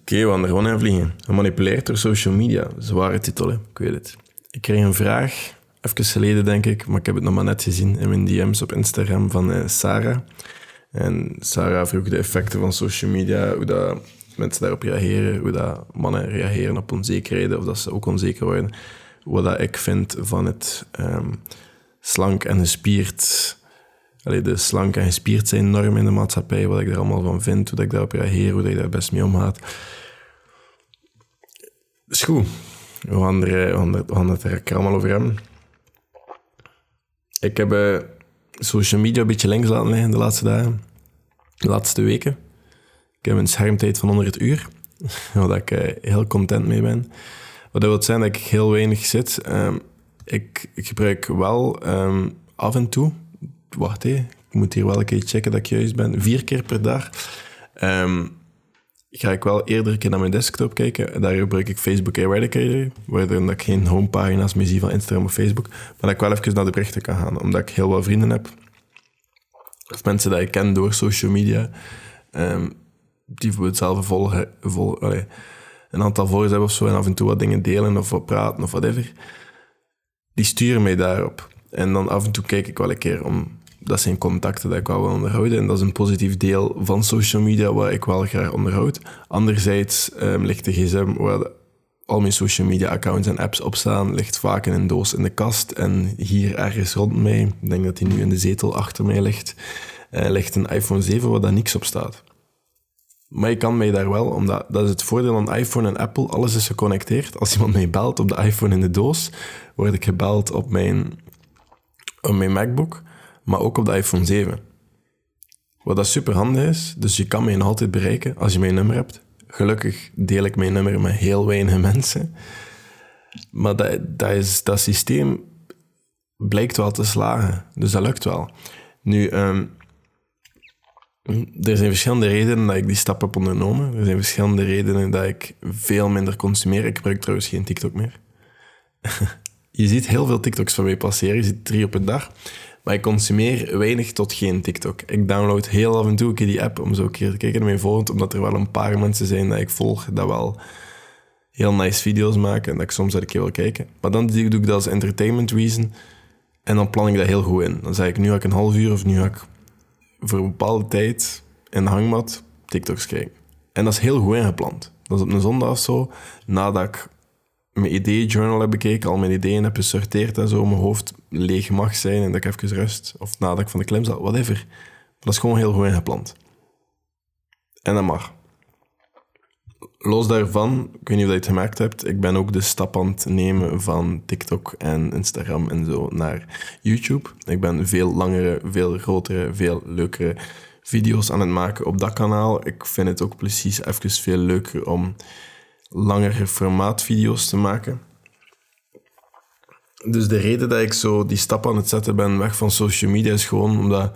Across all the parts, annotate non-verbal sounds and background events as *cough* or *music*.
Oké, we gaan er gewoon in vliegen. Gemanipuleerd door social media. Zware titel, ik weet het. Ik kreeg een vraag, even geleden denk ik, maar ik heb het nog maar net gezien in mijn DM's op Instagram van uh, Sarah. En Sarah vroeg de effecten van social media, hoe dat mensen daarop reageren, hoe dat mannen reageren op onzekerheden, of dat ze ook onzeker worden. Wat dat ik vind van het um, slank en gespierd allee, de slank en gespierd zijn norm in de maatschappij, wat ik daar allemaal van vind, hoe ik daarop reageer, hoe ik daar best mee omgaat. Is goed. We gaan, er, we gaan het er allemaal over hebben. Ik heb uh, social media een beetje links laten liggen de laatste dagen. De laatste weken. Ik heb een schermtijd van 100 uur, *laughs* waar ik uh, heel content mee ben. Wat dat wil zijn dat ik heel weinig zit. Um, ik, ik, gebruik wel um, af en toe wacht hé, ik moet hier wel een keer checken dat ik juist ben. Vier keer per dag um, ga ik wel eerder een keer naar mijn desktop kijken. Daar gebruik ik Facebook Eradicator, waardoor ik geen homepagina's meer zie van Instagram of Facebook. Maar dat ik wel even naar de berichten kan gaan, omdat ik heel wat vrienden heb. Of mensen die ik ken door social media, um, die voor hetzelfde volgen, vol, een aantal volgers hebben of zo, en af en toe wat dingen delen of wat praten of whatever. Die sturen mij daarop. En dan af en toe kijk ik wel een keer om dat zijn contacten die ik wel wil onderhouden. En dat is een positief deel van social media waar ik wel graag onderhoud. Anderzijds um, ligt de gsm waar al mijn social media accounts en apps op staan, ligt vaak in een doos in de kast. En hier ergens rond mij, ik denk dat hij nu in de zetel achter mij ligt, uh, ligt een iPhone 7 waar daar niks op staat. Maar ik kan mij daar wel, omdat dat is het voordeel van iPhone en Apple, alles is geconnecteerd. Als iemand mij belt op de iPhone in de doos, word ik gebeld op mijn, op mijn MacBook maar ook op de iPhone 7. Wat dat super handig is, dus je kan mij nog altijd bereiken als je mijn nummer hebt. Gelukkig deel ik mijn nummer met heel weinig *laughs* mensen. Maar dat, dat, is, dat systeem blijkt wel te slagen. Dus dat lukt wel. Nu, um, er zijn verschillende redenen dat ik die stap heb ondernomen. Er zijn verschillende redenen dat ik veel minder consumeer. Ik gebruik trouwens geen TikTok meer. *laughs* je ziet heel veel TikToks van mij passeren. Je ziet drie op een dag. Maar ik consumeer weinig tot geen TikTok. Ik download heel af en toe die app om zo een keer te kijken naar mijn volgend, omdat er wel een paar mensen zijn dat ik volg dat wel heel nice video's maken en dat ik soms een keer wil kijken. Maar dan doe ik dat als entertainment reason en dan plan ik dat heel goed in. Dan zeg ik, nu ga ik een half uur of nu ga ik voor een bepaalde tijd in de hangmat TikToks kijken. En dat is heel goed ingepland. Dat is op een zondag of zo, nadat ik mijn ideejournal heb bekeken, al mijn ideeën heb gesorteerd en zo, mijn hoofd leeg mag zijn en dat ik even rust. Of nadat ik van de klim zat, whatever. Dat is gewoon heel goed ingepland. En dat mag. Los daarvan, ik weet niet of je het gemerkt hebt, ik ben ook de stap aan het nemen van TikTok en Instagram en zo naar YouTube. Ik ben veel langere, veel grotere, veel leukere video's aan het maken op dat kanaal. Ik vind het ook precies even veel leuker om langere formaatvideo's te maken. Dus de reden dat ik zo die stap aan het zetten ben weg van social media is gewoon omdat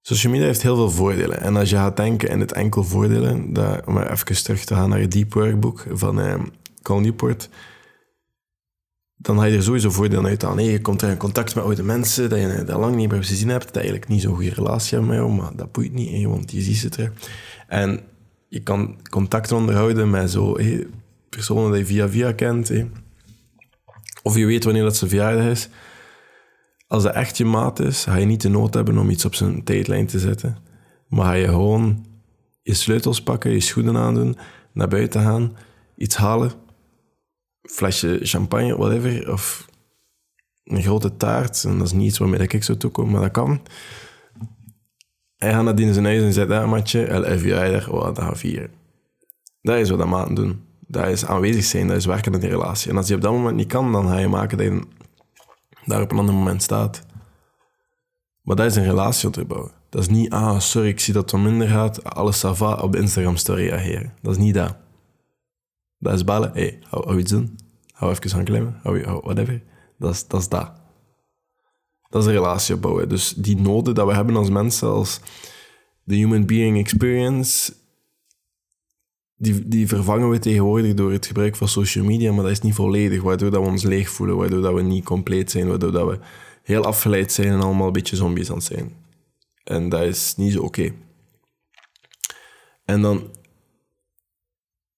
social media heeft heel veel voordelen. En als je gaat denken in het enkel voordelen, dat, om even terug te gaan naar het Deep Work boek van eh, Cal Newport, dan ga je er sowieso voordelen uit aan. Nee, je komt er in contact met oude mensen, dat je dat lang niet meer gezien hebt, dat eigenlijk niet zo'n goede relatie hebt met jou, maar dat boeit niet, want je ziet ze terug. En je kan contact onderhouden met zo personen die je via via kent. Of je weet wanneer dat zijn verjaardag is. Als dat echt je maat is, ga je niet de nood hebben om iets op zijn tijdlijn te zetten. Maar ga je gewoon je sleutels pakken, je schoenen aandoen, naar buiten gaan, iets halen, flesje champagne, whatever, of een grote taart. En dat is niet iets waarmee ik zo toekom, maar dat kan. Hij gaat naar zijn huis en zegt, ja, matje, elf verjaardag, oh, dat gaan vieren. Dat is wat dat maat doen. Dat is aanwezig zijn, dat is werken in die relatie. En als je op dat moment niet kan, dan ga je maken dat je daar op een ander moment staat. Maar dat is een relatie bouwen. Dat is niet, ah, sorry, ik zie dat het minder gaat, alles sava op de Instagram-story reageren. Dat is niet dat. Dat is bellen, hey, hou, iets doen. Hou even gaan klimmen, hou, hou whatever. Dat is, dat is dat. Dat is een relatie opbouwen. Dus die noden dat we hebben als mensen, als de human being experience, die, die vervangen we tegenwoordig door het gebruik van social media, maar dat is niet volledig, waardoor dat we ons leeg voelen, waardoor dat we niet compleet zijn, waardoor dat we heel afgeleid zijn en allemaal een beetje zombies aan het zijn. En dat is niet zo oké. En dan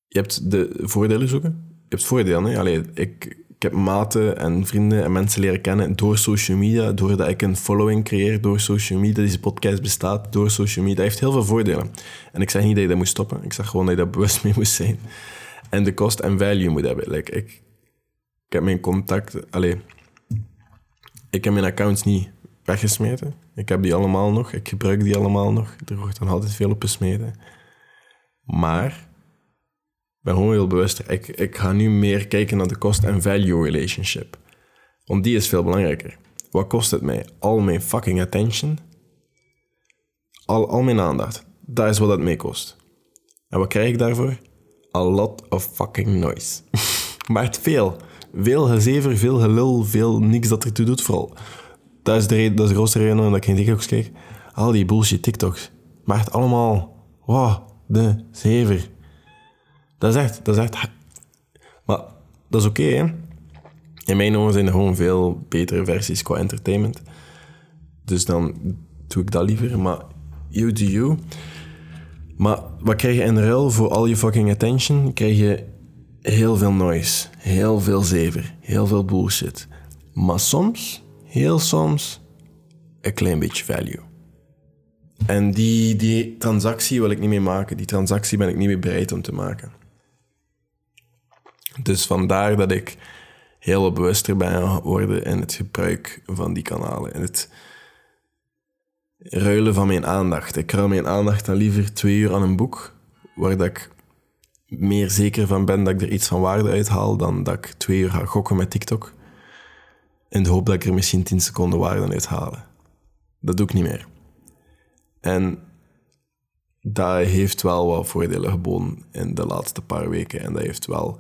je hebt de voordelen zoeken. Je hebt voordelen. Allee, ik, ik heb maten en vrienden en mensen leren kennen door social media, doordat ik een following creëer door social media. Deze podcast bestaat door social media. Dat heeft heel veel voordelen. En ik zeg niet dat je dat moet stoppen. Ik zeg gewoon dat je daar bewust mee moet zijn. En de cost en value moet hebben. Like, ik, heb mijn contact... Allee, ik heb mijn accounts niet weggesmeten. Ik heb die allemaal nog. Ik gebruik die allemaal nog. Er wordt dan altijd veel op gesmeten. Maar ben gewoon heel bewust. Ik, ik ga nu meer kijken naar de cost en value relationship. Want die is veel belangrijker. Wat kost het mij? Al mijn fucking attention. Al, al mijn aandacht. Dat is wat het mij kost. En wat krijg ik daarvoor? A lot of fucking noise. *laughs* maar het veel. Veel gezever, veel gelul, veel niks dat ertoe doet vooral. Dat is de, dat is de grootste reden dat ik geen TikToks kijk. Al die bullshit TikToks. Maar het allemaal... Wow, de zever. Dat is echt... Dat is echt... Maar dat is oké, hè. In mijn ogen zijn er gewoon veel betere versies qua entertainment. Dus dan doe ik dat liever. Maar you do you. Maar wat krijg je in ruil voor al je fucking attention? Krijg je heel veel noise, heel veel zever, heel veel bullshit. Maar soms, heel soms, een klein beetje value. En die, die transactie wil ik niet meer maken. Die transactie ben ik niet meer bereid om te maken. Dus vandaar dat ik heel bewuster ben geworden in het gebruik van die kanalen. In het ruilen van mijn aandacht. Ik ruil mijn aandacht dan liever twee uur aan een boek, waar dat ik meer zeker van ben dat ik er iets van waarde uithaal dan dat ik twee uur ga gokken met TikTok. In de hoop dat ik er misschien 10 seconden waarde uit haal. Dat doe ik niet meer. En dat heeft wel wat voordelen geboden in de laatste paar weken. En dat heeft wel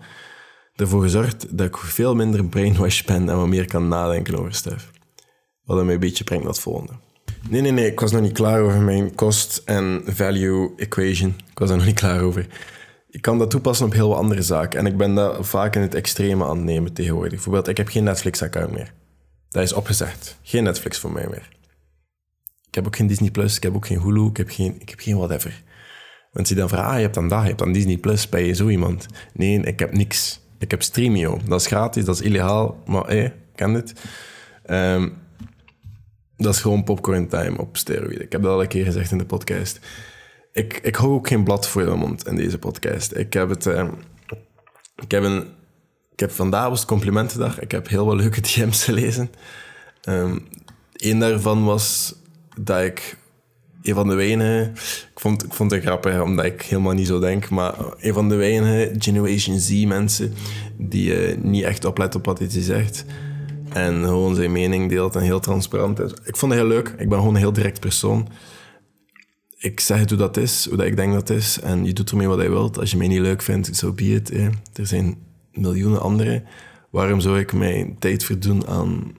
ervoor gezorgd dat ik veel minder brainwash ben en wat meer kan nadenken over stuff. Wat mij een beetje brengt het volgende. Nee, nee, nee. Ik was nog niet klaar over mijn cost en value equation. Ik was er *laughs* nog niet klaar over. Ik kan dat toepassen op heel wat andere zaken. En ik ben dat vaak in het extreme aan het nemen tegenwoordig. Bijvoorbeeld, ik heb geen Netflix-account meer. Dat is opgezegd. Geen Netflix voor mij meer. Ik heb ook geen Disney+, Plus, ik heb ook geen Hulu, ik heb geen, ik heb geen whatever. Mensen die dan vragen, ah, je hebt dan dat, je hebt dan Disney+, Plus, ben je zo iemand? Nee, ik heb niks. Ik heb Streamio. Dat is gratis, dat is illegaal, maar hé, ken dit. Um, dat is gewoon popcorn time op steroïden. Ik heb dat al een keer gezegd in de podcast. Ik, ik hou ook geen blad voor de mond in deze podcast. Ik heb het... Uh, ik heb een... Ik heb vandaag was complimentendag. Ik heb heel wat leuke *laughs* DM's gelezen. Um, een daarvan was dat ik een van de weinigen... Ik vond, ik vond het grappig, omdat ik helemaal niet zo denk, maar een van de weinige Generation Z mensen die uh, niet echt opletten op wat hij zegt en gewoon zijn mening deelt en heel transparant is. Ik vond het heel leuk. Ik ben gewoon een heel direct persoon. Ik zeg het hoe dat is, hoe dat ik denk dat is. En je doet ermee wat je wilt. Als je mij niet leuk vindt, zo so be. Er zijn miljoenen anderen. Waarom zou ik mijn tijd verdoen aan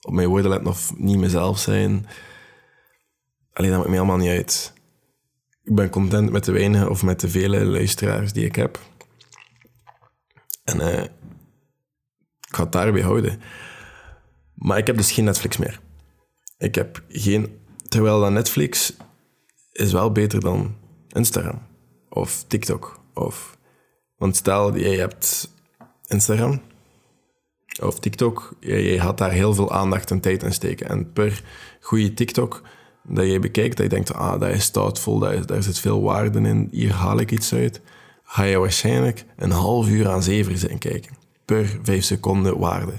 op mijn woorden letten of niet mezelf zijn? Alleen dat maakt mij allemaal niet uit. Ik ben content met de weinige of met de vele luisteraars die ik heb. En uh, ik ga het daarbij houden. Maar ik heb dus geen Netflix meer. Ik heb geen... Terwijl dat Netflix is wel beter dan Instagram of TikTok. Of, want stel, jij hebt Instagram of TikTok, jij, had daar heel veel aandacht en tijd in steken. En per goede TikTok dat jij bekijkt, dat je denkt, ah, dat is stoutvol, daar, daar zit veel waarde in, hier haal ik iets uit, ga je waarschijnlijk een half uur aan zeven zijn kijken. Per vijf seconden waarde.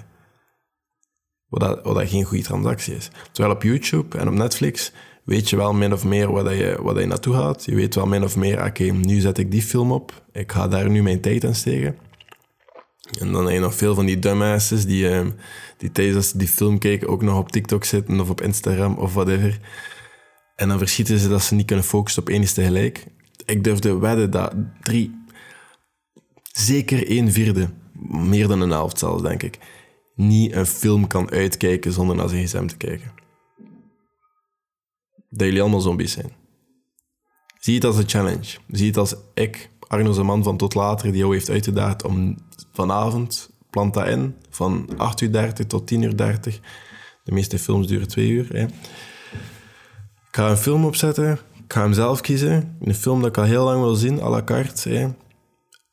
Wat, dat, wat dat geen goede transactie is. Terwijl op YouTube en op Netflix weet je wel min of meer dat je, dat je naartoe gaat. Je weet wel min of meer, oké, nu zet ik die film op. Ik ga daar nu mijn tijd aan steken. En dan heb je nog veel van die dumbasses die, uh, die tijdens die film kijken ook nog op TikTok zitten of op Instagram of whatever. En dan verschieten ze dat ze niet kunnen focussen op één is tegelijk. Ik durfde wedden dat drie, zeker één vierde, meer dan een helft zelfs, denk ik, niet een film kan uitkijken zonder naar zijn gsm te kijken. Dat jullie allemaal zombies zijn. Zie het als een challenge. Zie het als ik, Arno man van Tot Later, die jou heeft uitgedaagd om vanavond, plant dat in, van 8 uur 30 tot 10 uur 30. De meeste films duren 2 uur. Hè. Ik ga een film opzetten. Ik ga hem zelf kiezen. Een film dat ik al heel lang wil zien, à la carte.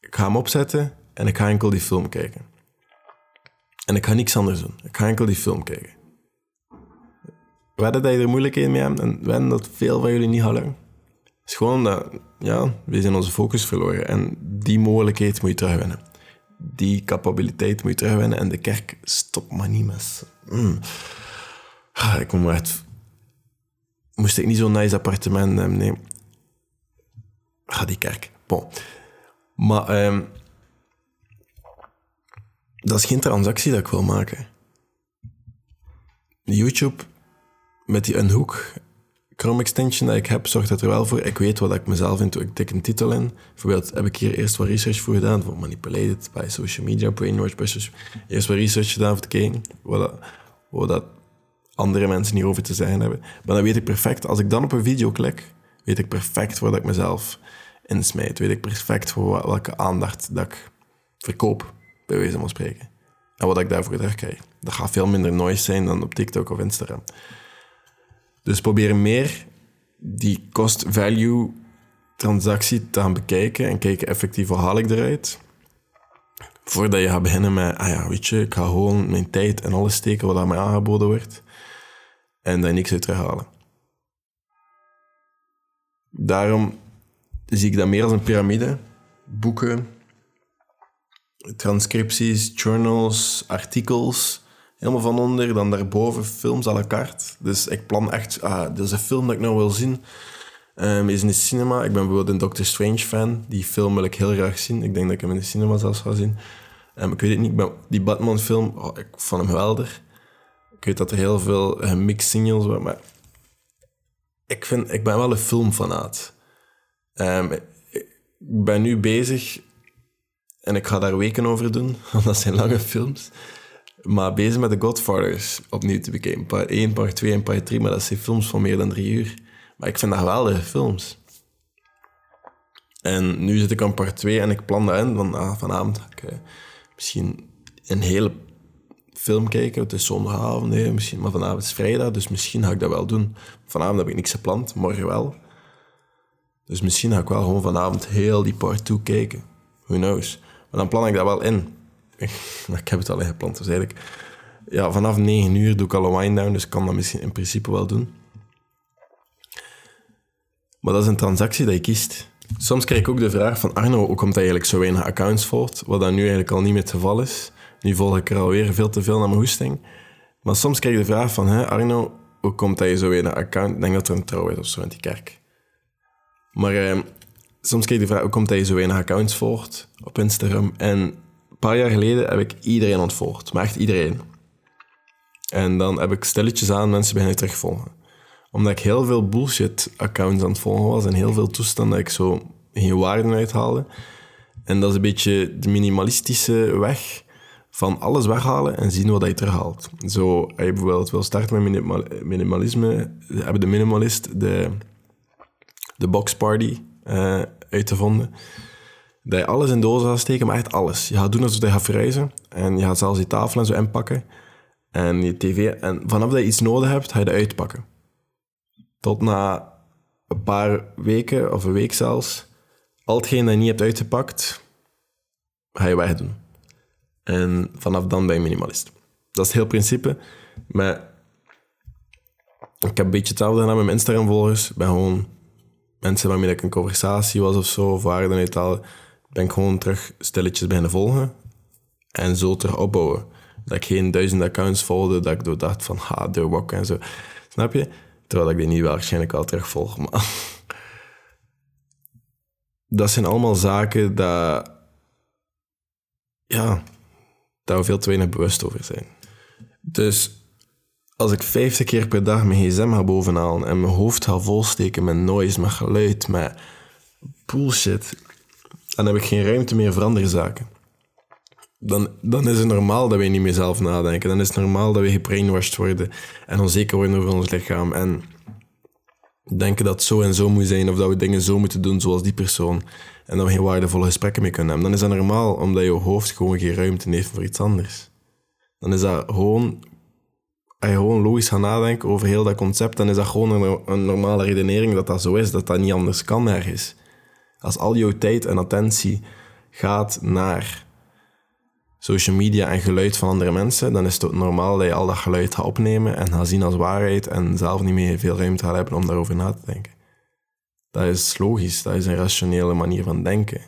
Ik ga hem opzetten en ik ga enkel die film kijken. En ik ga niks anders doen. Ik ga enkel die film kijken. Wedden dat je er moeilijkheden mee hebt en wedden dat veel van jullie niet lukken. Het is gewoon dat, ja, we zijn onze focus verloren. En die mogelijkheid moet je terugwinnen. Die capabiliteit moet je terugwinnen. En de kerk, stop maar niet. Mm. Ah, ik kom echt... Moest ik niet zo'n nice appartement hebben, nee. Ga die kerk. Bon. Maar ehm, dat is geen transactie dat ik wil maken. YouTube met die een hoek Chrome extension dat ik heb, zorgt dat er wel voor. Ik weet wat ik mezelf in Ik tik een titel in. Bijvoorbeeld heb ik hier eerst wat research voor gedaan. Voor Manipulated by Social Media, Brainwash by social Eerst wat research gedaan voor te kijken wat, dat, dat andere mensen hierover te zeggen hebben. Maar dan weet ik perfect, als ik dan op een video klik, weet ik perfect waar ik mezelf insmijt. Weet ik perfect voor welke aandacht dat ik verkoop, bij wijze van spreken. En wat ik daarvoor terugkrijg. Dat gaat veel minder noise zijn dan op TikTok of Instagram. Dus probeer meer die cost-value transactie te gaan bekijken en kijken effectief wat haal ik eruit. Voordat je gaat beginnen met, ah ja, weet je, ik ga gewoon mijn tijd en alles steken wat aan mij aangeboden wordt en daar niks uit terughalen. Daarom zie ik dat meer als een piramide. Boeken, transcripties, journals, artikels helemaal van onder. Dan daarboven films à la carte. Dus ik plan echt... Ah, is een film dat ik nou wil zien. Um, is in de cinema. Ik ben bijvoorbeeld een Doctor Strange fan. Die film wil ik heel graag zien. Ik denk dat ik hem in de cinema zelfs ga zien. Um, ik weet het niet, die Batman film, oh, ik vond hem geweldig. Ik weet dat er heel veel gemixed signals waren, maar... Ik, vind, ik ben wel een filmfanaat. Um, ik ben nu bezig en ik ga daar weken over doen, *laughs* want dat zijn lange films. Maar bezig met The Godfathers opnieuw te bekijken. Part 1, part 2 en part 3, maar dat zijn films van meer dan drie uur. Maar ik vind dat geweldige films. En nu zit ik aan part 2 en ik plan dat in. Van, ah, vanavond ga ik uh, misschien een hele film kijken. Het is zondagavond, nee, misschien, maar vanavond is vrijdag, dus misschien ga ik dat wel doen. Vanavond heb ik niks gepland, morgen wel. Dus misschien ga ik wel gewoon vanavond heel die part 2 kijken. Who knows? Maar dan plan ik dat wel in. *laughs* ik heb het al gepland, dus eigenlijk... Ja, vanaf 9 uur doe ik al een wind-down, dus ik kan dat misschien in principe wel doen. Maar dat is een transactie dat je kiest. Soms krijg ik ook de vraag van Arno, hoe komt hij eigenlijk zo weinig accounts volgt? Wat dan nu eigenlijk al niet meer het geval is. Nu volg ik er alweer veel te veel naar mijn hoesting. Maar soms krijg ik de vraag van, Arno, hoe komt hij zo weinig account? Ik denk dat er een trouw is of zo in die kerk. Maar eh, soms krijg ik de vraag, hoe komt hij zo weinig accounts volgt op Instagram? En paar jaar geleden heb ik iedereen ontvolgd. Maar echt iedereen. En dan heb ik stilletjes aan mensen beginnen terugvolgen. Omdat ik heel veel bullshit-accounts aan het volgen was en heel veel toestanden dat ik zo geen waarden uithaalde. En dat is een beetje de minimalistische weg van alles weghalen en zien wat je terughaalt. Zo, als je bijvoorbeeld wil starten met minimalisme, hebben de minimalist de, de box party uh, uitgevonden dat je alles in dozen gaat steken, maar echt alles. Je gaat doen alsof je gaat verrijzen. En je gaat zelfs die tafel en zo inpakken. En je tv. En vanaf dat je iets nodig hebt, ga je dat uitpakken. Tot na een paar weken, of een week zelfs, al hetgeen dat je niet hebt uitgepakt, ga je wegdoen. En vanaf dan ben je minimalist. Dat is het heel principe. Maar ik heb een beetje hetzelfde gedaan mijn Instagram-volgers. Ben gewoon mensen waarmee ik een conversatie was of zo, of waarden uithalen ben ik gewoon terug stilletjes beginnen volgen. En zo terug opbouwen. Dat ik geen duizend accounts volgde, dat ik door dacht van, ha, wok en zo. Snap je? Terwijl ik die niet waarschijnlijk al terugvolg. Maar *laughs* dat zijn allemaal zaken dat... Ja, daar we veel te weinig bewust over zijn. Dus als ik 50 keer per dag mijn gsm ga bovenhalen en mijn hoofd ga volsteken met noise, met geluid, met bullshit, dan heb ik geen ruimte meer voor andere zaken. Dan, dan is het normaal dat wij niet meer zelf nadenken. Dan is het normaal dat we gebrainwashed worden en onzeker worden over ons lichaam. En denken dat het zo en zo moet zijn, of dat we dingen zo moeten doen zoals die persoon. En we geen waardevolle gesprekken mee kunnen hebben. Dan is dat normaal, omdat je hoofd gewoon geen ruimte heeft voor iets anders. Dan is dat gewoon als je gewoon logisch gaat nadenken over heel dat concept, dan is dat gewoon een, normale redenering dat dat zo is, dat dat niet anders kan ergens. Als al jouw tijd en attentie gaat naar social media en geluid van andere mensen, dan is het normaal dat je al dat geluid gaat opnemen en gaat zien als waarheid en zelf niet meer veel ruimte gaat hebben om daarover na te denken. Dat is logisch, dat is een rationele manier van denken.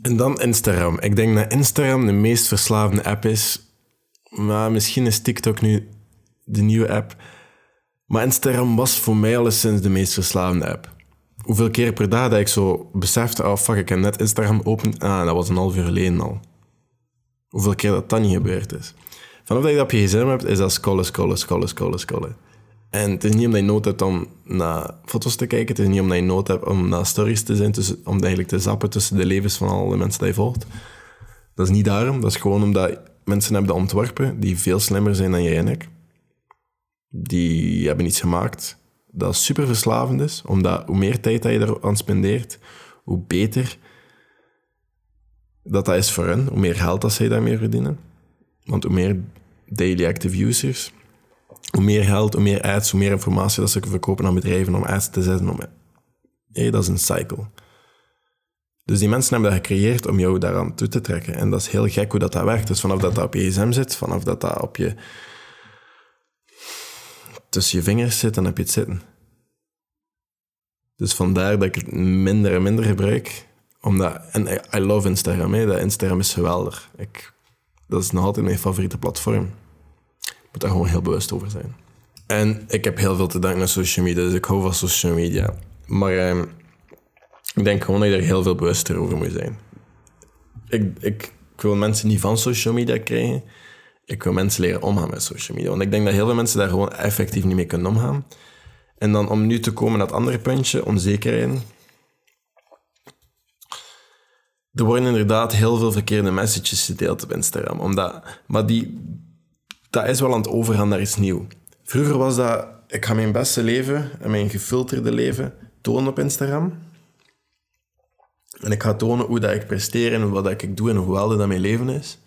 En dan Instagram. Ik denk dat Instagram de meest verslavende app is. Maar misschien is TikTok nu de nieuwe app. Maar Instagram was voor mij alleszins de meest verslavende app. Hoeveel keer per dag dat ik zo besefte, oh fuck, ik heb net Instagram opend. Ah, dat was een half uur geleden al. Hoeveel keer dat dat niet gebeurd is. Vanaf dat je dat op je gsm hebt, is dat scrollen, scrollen, scrollen, scrollen, scrollen. En het is niet omdat je nood hebt om naar foto's te kijken. Het is niet omdat je nood hebt om naar stories te zijn. Tussen, om eigenlijk te zappen tussen de levens van alle mensen die je volgt. Dat is niet daarom. Dat is gewoon omdat mensen hebben dat ontworpen die veel slimmer zijn dan jij en ik. Die hebben iets gemaakt dat super verslavend is. Omdat hoe meer tijd dat je er aan spendeert, hoe beter dat dat is voor hen. Hoe meer geld dat zij daarmee verdienen. Want hoe meer daily active users hoe meer geld, hoe meer ads, hoe meer informatie dat ze verkopen aan bedrijven om ads te zetten. Om... Dat is een cycle. Dus die mensen hebben dat gecreëerd om jou daaraan toe te trekken. En dat is heel gek hoe dat, dat werkt. Dus vanaf dat dat op je gsm zit, vanaf dat dat op je... tussen je vingers zit, dan heb je het zitten. Dus vandaar dat ik het minder en minder gebruik. Omdat, en I love Instagram. Hè. Dat Instagram is geweldig. Ik, dat is nog altijd mijn favoriete platform moet daar gewoon heel bewust over zijn. En ik heb heel veel te danken aan social media, dus ik hou van social media. Maar ehm, ik denk gewoon dat je er heel veel bewuster over moet zijn. Ik, ik, wil mensen niet van social media krijgen. Ik wil mensen leren omgaan met social media. Want ik denk dat heel veel mensen daar gewoon effectief niet mee kunnen omgaan. En dan om nu te komen naar het andere puntje, onzekerheid. Er worden inderdaad heel veel verkeerde messages gedeeld op Instagram. Omdat, maar die, dat is wel aan het overgaan naar iets nieuws. Vroeger was dat, ik ga mijn beste leven en mijn gefilterde leven tonen op Instagram. En ik ga tonen hoe dat ik presteer en wat dat ik doe en hoe geweldig dat mijn leven is.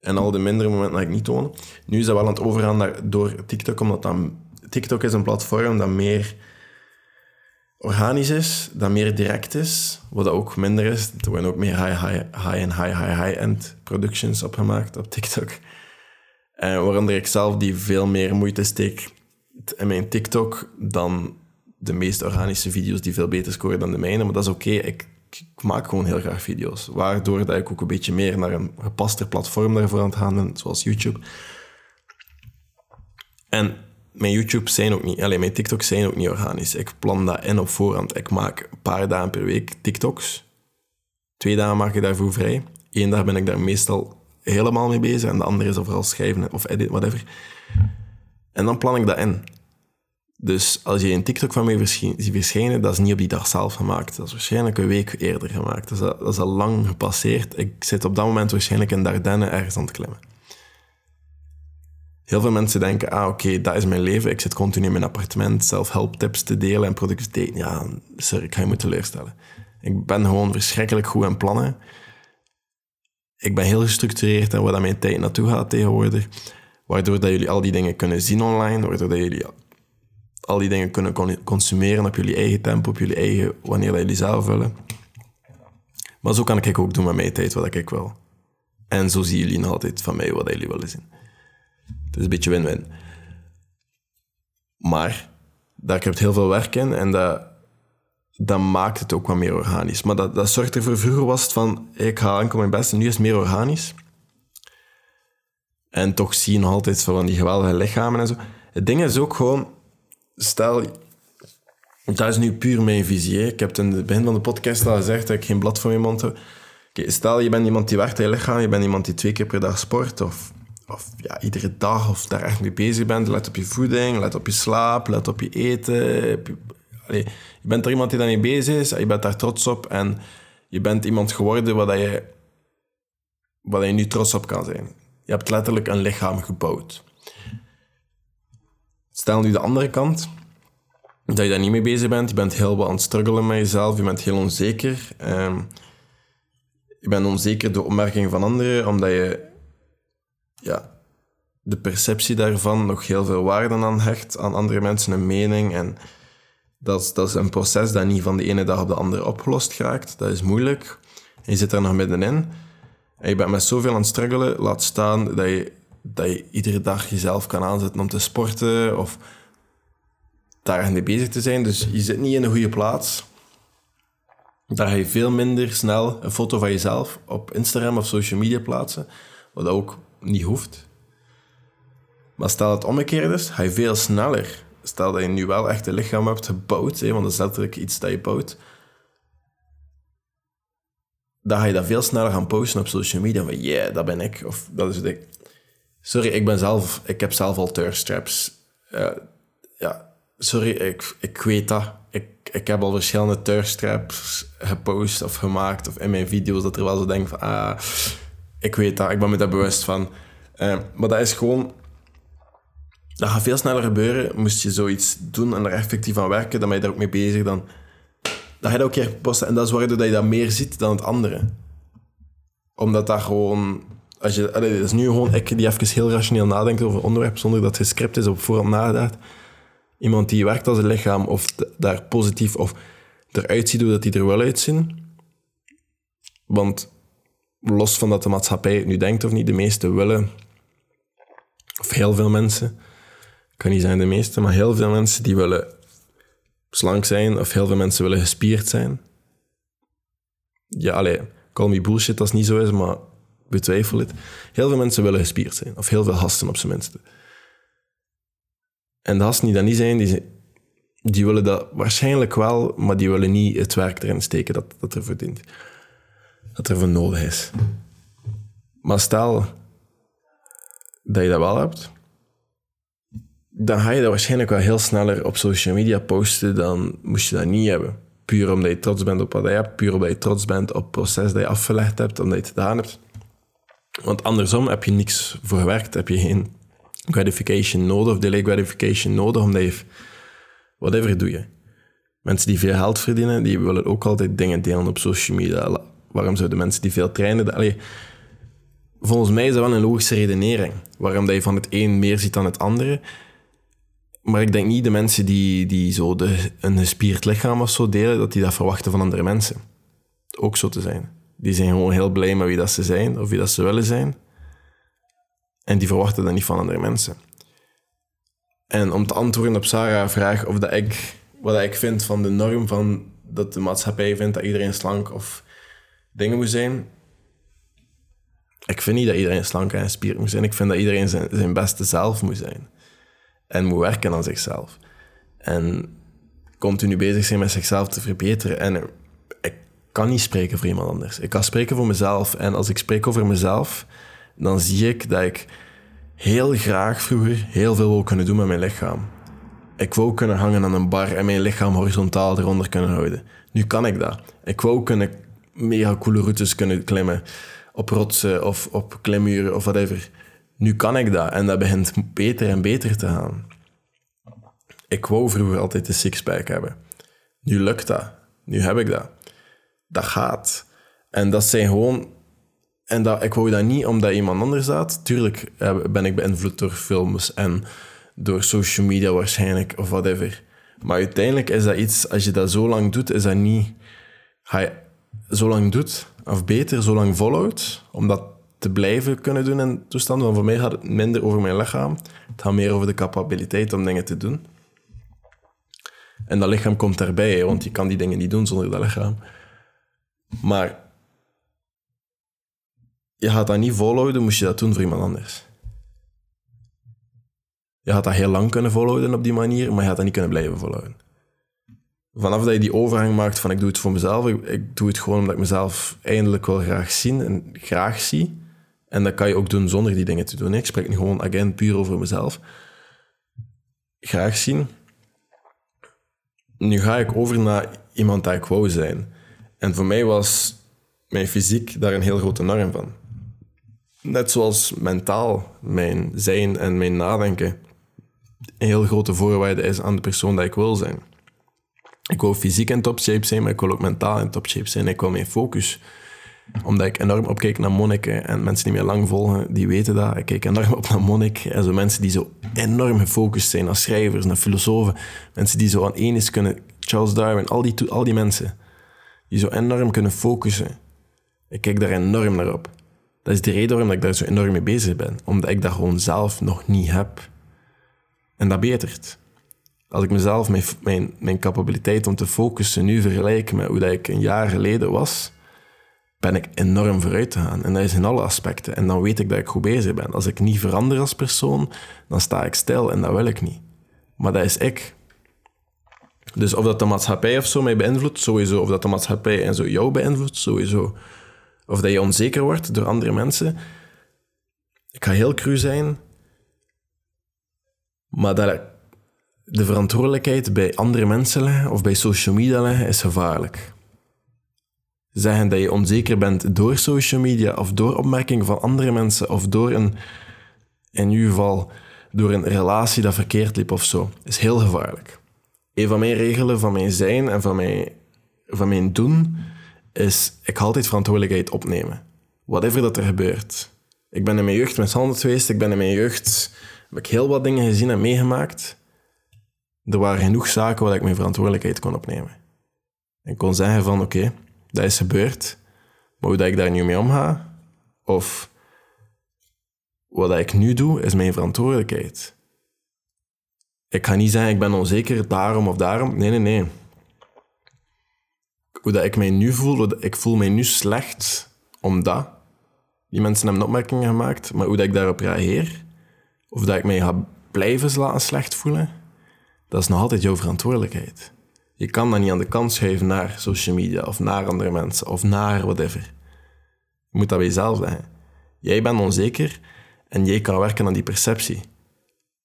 En al de mindere momenten dat ik niet toon. Nu is dat wel aan het overgaan naar, door TikTok, omdat dan, TikTok is een platform dat meer organisch is, dat meer direct is, wat dat ook minder is. Er worden ook meer high, high, high en high, high, high-end productions opgemaakt op TikTok. Uh, waaronder ik zelf die veel meer moeite steek in mijn TikTok dan de meest organische video's die veel beter scoren dan de mijne. Maar dat is oké. Ik, maak gewoon heel graag video's. Waardoor dat ik ook een beetje meer naar een gepaster platform daarvoor aan het gaan ben, zoals YouTube. En mijn YouTube zijn ook niet, alleen mijn TikToks zijn ook niet organisch. Ik plan dat in op voorhand. Ik maak een paar dagen per week TikToks. Twee dagen maak ik daarvoor vrij. Eén dag ben ik daar meestal helemaal mee bezig. En de andere is overal schrijven of edit, whatever. En dan plan ik dat in. Dus als je een TikTok van mij ziet verschijnen, dat is niet op die dag zelf gemaakt. Dat is waarschijnlijk een week eerder gemaakt. Dus dat, dat is al lang gepasseerd. Ik zit op dat moment waarschijnlijk in Dardenne ergens aan het klimmen. Heel veel mensen denken, ah oké, dat is mijn leven. Ik zit continu in mijn appartement zelf tips te delen en productiviteit. Ja, sorry, ik ga je moeten teleurstellen. Ik ben gewoon verschrikkelijk goed aan plannen ik ben heel gestructureerd en waar dat mijn tijd naartoe gaat tegenwoordig. Waardoor dat jullie al die dingen kunnen zien online, waardoor dat jullie al die dingen kunnen consumeren op jullie eigen tempo, op jullie eigen, wanneer jullie zelf willen. Maar zo kan ik ook doen met mijn tijd wat ik wil. En zo zien jullie altijd van mij wat jullie willen zien. Het is een beetje win-win. Maar daar heb heel veel werk in en dat dat maakt het ook wat meer organisch. Maar dat, dat zorgt ervoor, vroeger was het van, ik ga enkel mijn best en nu is het meer organisch. En toch zie je nog altijd van die geweldige lichamen en zo. Het ding is ook gewoon, stel, dat is nu puur mijn visie. Ik heb in het begin van de podcast al gezegd dat ik geen blad voor mijn mond heb. stel, je bent iemand die werkt aan je lichaam, je bent iemand die twee keer per dag sport, of, of ja, iedere dag, of daar echt mee bezig bent. Let op je voeding, let op je slaap, let op je eten, je bent er iemand die daarmee bezig is, je bent daar trots op en je bent iemand geworden waar je, waar je nu trots op kan zijn. Je hebt letterlijk een lichaam gebouwd. Stel nu de andere kant, dat je daar niet mee bezig bent. Je bent heel wat aan het struggelen met jezelf, je bent heel onzeker. Ehm, je bent onzeker door opmerkingen van anderen, omdat je ja, de perceptie daarvan nog heel veel waarde aan hecht, aan andere mensen een mening en dat is, dat een proces dat niet van de ene dag op de andere opgelost raakt. Dat is moeilijk. Je zit daar nog middenin. En je bent met zoveel aan het struggelen, laat staan dat je, dat je iedere dag jezelf kan aanzetten om te sporten of daar mee bezig te zijn. Dus je zit niet in een goede plaats. Daar ga je veel minder snel een foto van jezelf op Instagram of social media plaatsen, wat ook niet hoeft. Maar stel het omgekeerd is, ga je veel sneller. Stel dat je nu wel echt een lichaam hebt gebouwd, hè, want dat is letterlijk iets dat je bouwt. Dan ga je dat veel sneller gaan posten op social media. Van, yeah, dat ben ik. Of dat is ik. Sorry, ik ben zelf... Ik heb zelf al thirst straps. Uh, ja, sorry, ik, ik weet dat. Ik, ik heb al verschillende thirst straps gepost of gemaakt. Of in mijn video's dat er wel zo denk van... Ah, ik weet dat. Ik ben me daar bewust van. Uh, maar dat is gewoon dat gaat veel sneller gebeuren. Moest je zoiets doen en er effectief aan werken, dan ben je daar ook mee bezig. Dan, ga je dat ook keer posten. En dat is waardoor dat je dat meer ziet dan het andere. Omdat dat gewoon... Als je, allee, dat is nu gewoon ik die even heel rationeel nadenkt over een onderwerp, zonder dat het script is op voorhand nagedacht. Iemand die werkt als een lichaam, of daar positief of eruit ziet hoe dat die er wel uitzien. Want los van dat de maatschappij het nu denkt of niet, de meesten willen, of heel veel mensen, kan niet zijn de meeste, maar heel veel mensen die willen slank zijn of heel veel mensen willen gespierd zijn. Ja, allee, call me bullshit als het niet zo is, maar betwijfel het. Heel veel mensen willen gespierd zijn, of heel veel hasten op zijn minste. En de hasten die dat niet zijn, die, willen dat waarschijnlijk wel, maar die willen niet het werk erin steken dat, dat er verdient. Dat er voor nodig is. Maar stel dat je dat wel hebt, dan ga je dat waarschijnlijk wel heel sneller op social media posten dan moest je dat niet hebben. Puur omdat je trots bent op wat je hebt, puur omdat je trots bent op het proces dat je afgelegd hebt, omdat je het gedaan hebt. Want andersom heb je niks voor gewerkt, heb je geen gratification nodig of delay gratification nodig, omdat je... Whatever doe je. Mensen die veel geld verdienen, die willen ook altijd dingen delen op social media. Waarom zouden mensen die veel trainen... Allee, volgens mij is dat wel een logische redenering. Waarom dat je van het een meer ziet dan het andere. Maar ik denk niet de mensen die, die zo de, een gespierd lichaam of zo delen, dat die dat verwachten van andere mensen. Ook zo te zijn. Die zijn gewoon heel blij met wie dat ze zijn, of wie dat ze willen zijn. En die verwachten dat niet van andere mensen. En om te antwoorden op Sarah's vraag of dat ik, wat ik vind van de norm van dat de maatschappij vindt dat iedereen slank of dingen moet zijn. Ik vind niet dat iedereen slank en gespierd moet zijn. Ik vind dat iedereen zijn, zijn beste zelf moet zijn en moet werken aan zichzelf. En continu bezig zijn met zichzelf te verbeteren. En ik kan niet spreken voor iemand anders. Ik kan spreken voor mezelf. En als ik spreek over mezelf, dan zie ik dat ik heel graag vroeger heel veel wil kunnen doen met mijn lichaam. Ik wou kunnen hangen aan een bar en mijn lichaam horizontaal eronder kunnen houden. Nu kan ik dat. Ik wou kunnen mega coole routes kunnen klimmen. Op rotsen of op klimmuren of whatever. Nu kan ik dat en dat begint beter en beter te gaan. Ik wou vroeger altijd een sixpack hebben. Nu lukt dat. Nu heb ik dat. Dat gaat. En dat zijn gewoon... En dat, ik wou dat niet omdat iemand anders dat. Tuurlijk eh, ben ik beïnvloed door films en door social media waarschijnlijk of whatever. Maar uiteindelijk is dat iets, als je dat zo lang doet, is dat niet... Ga je zo lang doet, of beter, zo lang volhoudt, omdat te blijven kunnen doen in toestanden. Want voor mij gaat het minder over mijn lichaam. Het gaat meer over de capabiliteit om dingen te doen. En dat lichaam komt daarbij, want je kan die dingen niet doen zonder dat lichaam. Maar je gaat dat niet volhouden, moest je dat doen voor iemand anders. Je gaat dat heel lang kunnen volhouden op die manier, maar je gaat dat niet kunnen blijven volhouden. Vanaf dat je die overgang maakt van ik doe het voor mezelf, ik, ik doe het gewoon omdat ik mezelf eindelijk wel graag zien en graag zie, en dat kan je ook doen zonder die dingen te doen. Ik spreek nu gewoon again puur over mezelf. Graag zien. Nu ga ik over naar iemand dat ik wou zijn. En voor mij was mijn fysiek daar een heel grote norm van. Net zoals mentaal, mijn zijn en mijn nadenken een heel grote voorwaarde is aan de persoon dat ik wil zijn. Ik wil fysiek in top shape zijn, maar ik wil ook mentaal in top shape zijn. Ik wil mijn focus omdat ik enorm opkeek naar monniken en mensen die mij lang volgen, die weten dat. Ik kijk enorm op naar monnik en zo mensen die zo enorm gefocust zijn, als schrijvers, naar filosofen, mensen die zo aan één is kunnen, Charles Darwin, al die, al die mensen, die zo enorm kunnen focussen Ik kijk daar enorm naar op. Dat is de reden waarom ik daar zo enorm mee bezig ben. Omdat ik dat gewoon zelf nog niet heb. En dat betert. Als ik mezelf, mijn, mijn, mijn capabiliteit om te focussen nu vergelijk met hoe dat ik een jaar geleden was, ben ik enorm vooruit gegaan. En dat is in alle aspecten. En dan weet ik dat ik goed bezig ben. Als ik niet verander als persoon, dan sta ik stil en dat wil ik niet. Maar dat is ik. Dus of dat de maatschappij of zo mij beïnvloedt, sowieso. Of dat de maatschappij en zo jou beïnvloedt, sowieso. Of dat je onzeker wordt door andere mensen. Ik ga heel cru zijn. Maar dat de verantwoordelijkheid bij andere mensen leggen of bij social media leggen is gevaarlijk. Zeggen dat je onzeker bent door social media of door opmerkingen van andere mensen of door een, in geval, door een relatie dat verkeerd liep of zo, is heel gevaarlijk. Een van mijn regelen van mijn zijn en van mijn, van mijn doen is, ik ga altijd verantwoordelijkheid opnemen. Whatever dat er gebeurt. Ik ben in mijn jeugd mishandeld geweest, ik ben in mijn jeugd, heb ik heel wat dingen gezien en meegemaakt. Er waren genoeg zaken waar ik mijn verantwoordelijkheid kon opnemen. En kon zeggen van, oké, dat is gebeurd, maar hoe dat ik daar nu mee omga, of wat dat ik nu doe, is mijn verantwoordelijkheid. Ik ga niet zeggen, ik ben onzeker daarom of daarom. Nee, nee, nee. Hoe dat ik mij nu voel, ik voel mij nu slecht omdat die mensen hebben opmerkingen gemaakt, maar hoe dat ik daarop reageer, of dat ik mij ga blijven laten slecht voelen, dat is nog altijd jouw verantwoordelijkheid. Je kan dat niet aan de kant schuiven naar social media of naar andere mensen of naar whatever. Je moet dat bij jezelf leggen. Jij bent onzeker en jij kan werken aan die perceptie.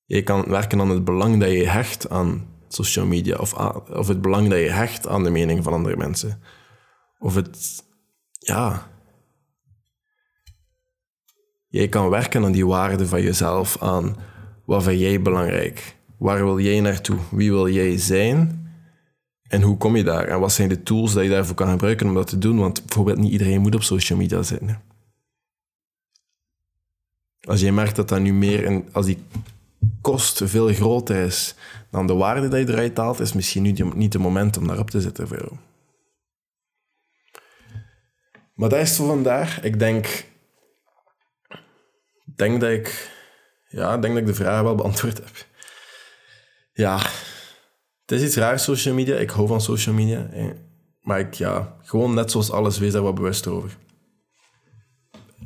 Jij kan werken aan het belang dat je hecht aan social media of, of het belang dat je hecht aan de mening van andere mensen. Of het, ja. Jij kan werken aan die waarde van jezelf, aan wat vind jij belangrijk? Waar wil jij naartoe? Wie wil jij zijn? En hoe kom je daar? En wat zijn de tools dat je daarvoor kan gebruiken om dat te doen? Want bijvoorbeeld niet iedereen moet op social media zitten. Als je merkt dat dat nu meer, en als die kost veel groter is dan de waarde die je eruit haalt, is misschien nu niet het moment om daarop te zitten voor jou. Maar dat is voor vandaag. Ik denk, denk dat ik, ja, denk dat ik de vraag wel beantwoord heb. Ja, het is iets raars, social media. Ik hou van social media. Maar ik, ja, gewoon net zoals alles, wees daar wat bewust over.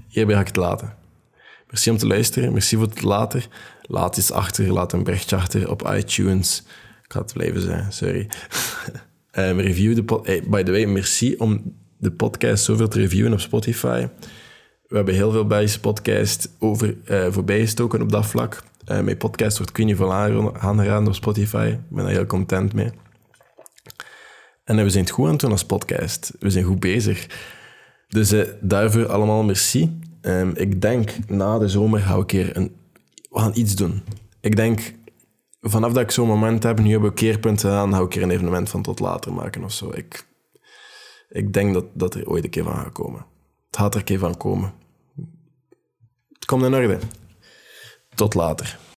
Hierbij ga ik het laten. Merci om te luisteren. Merci voor het later. Laat iets achter. Laat een berichtje achter op iTunes. Ik ga het blijven zijn, sorry. um, *laughs* review de pod by the way, merci om de podcast zoveel te reviewen op Spotify. We hebben heel veel Belgische podcast over, uh, voorbij gestoken op dat vlak. Uh, mijn podcast wordt kun je veel aangeraden op Spotify. Ik ben daar heel content mee. En we zijn het goed aan het doen als podcast. We zijn goed bezig. Dus uh, daarvoor allemaal merci. Um, ik denk, na de zomer ga ik een keer een... We gaan iets doen. Ik denk, vanaf dat ik zo'n moment heb, nu hebben we keerpunten aan, ga ik keer een evenement van tot later maken of zo. Ik, ik denk dat, dat er ooit een keer van gaat komen. Het gaat er een keer van komen. Het komt in orde. Tot later.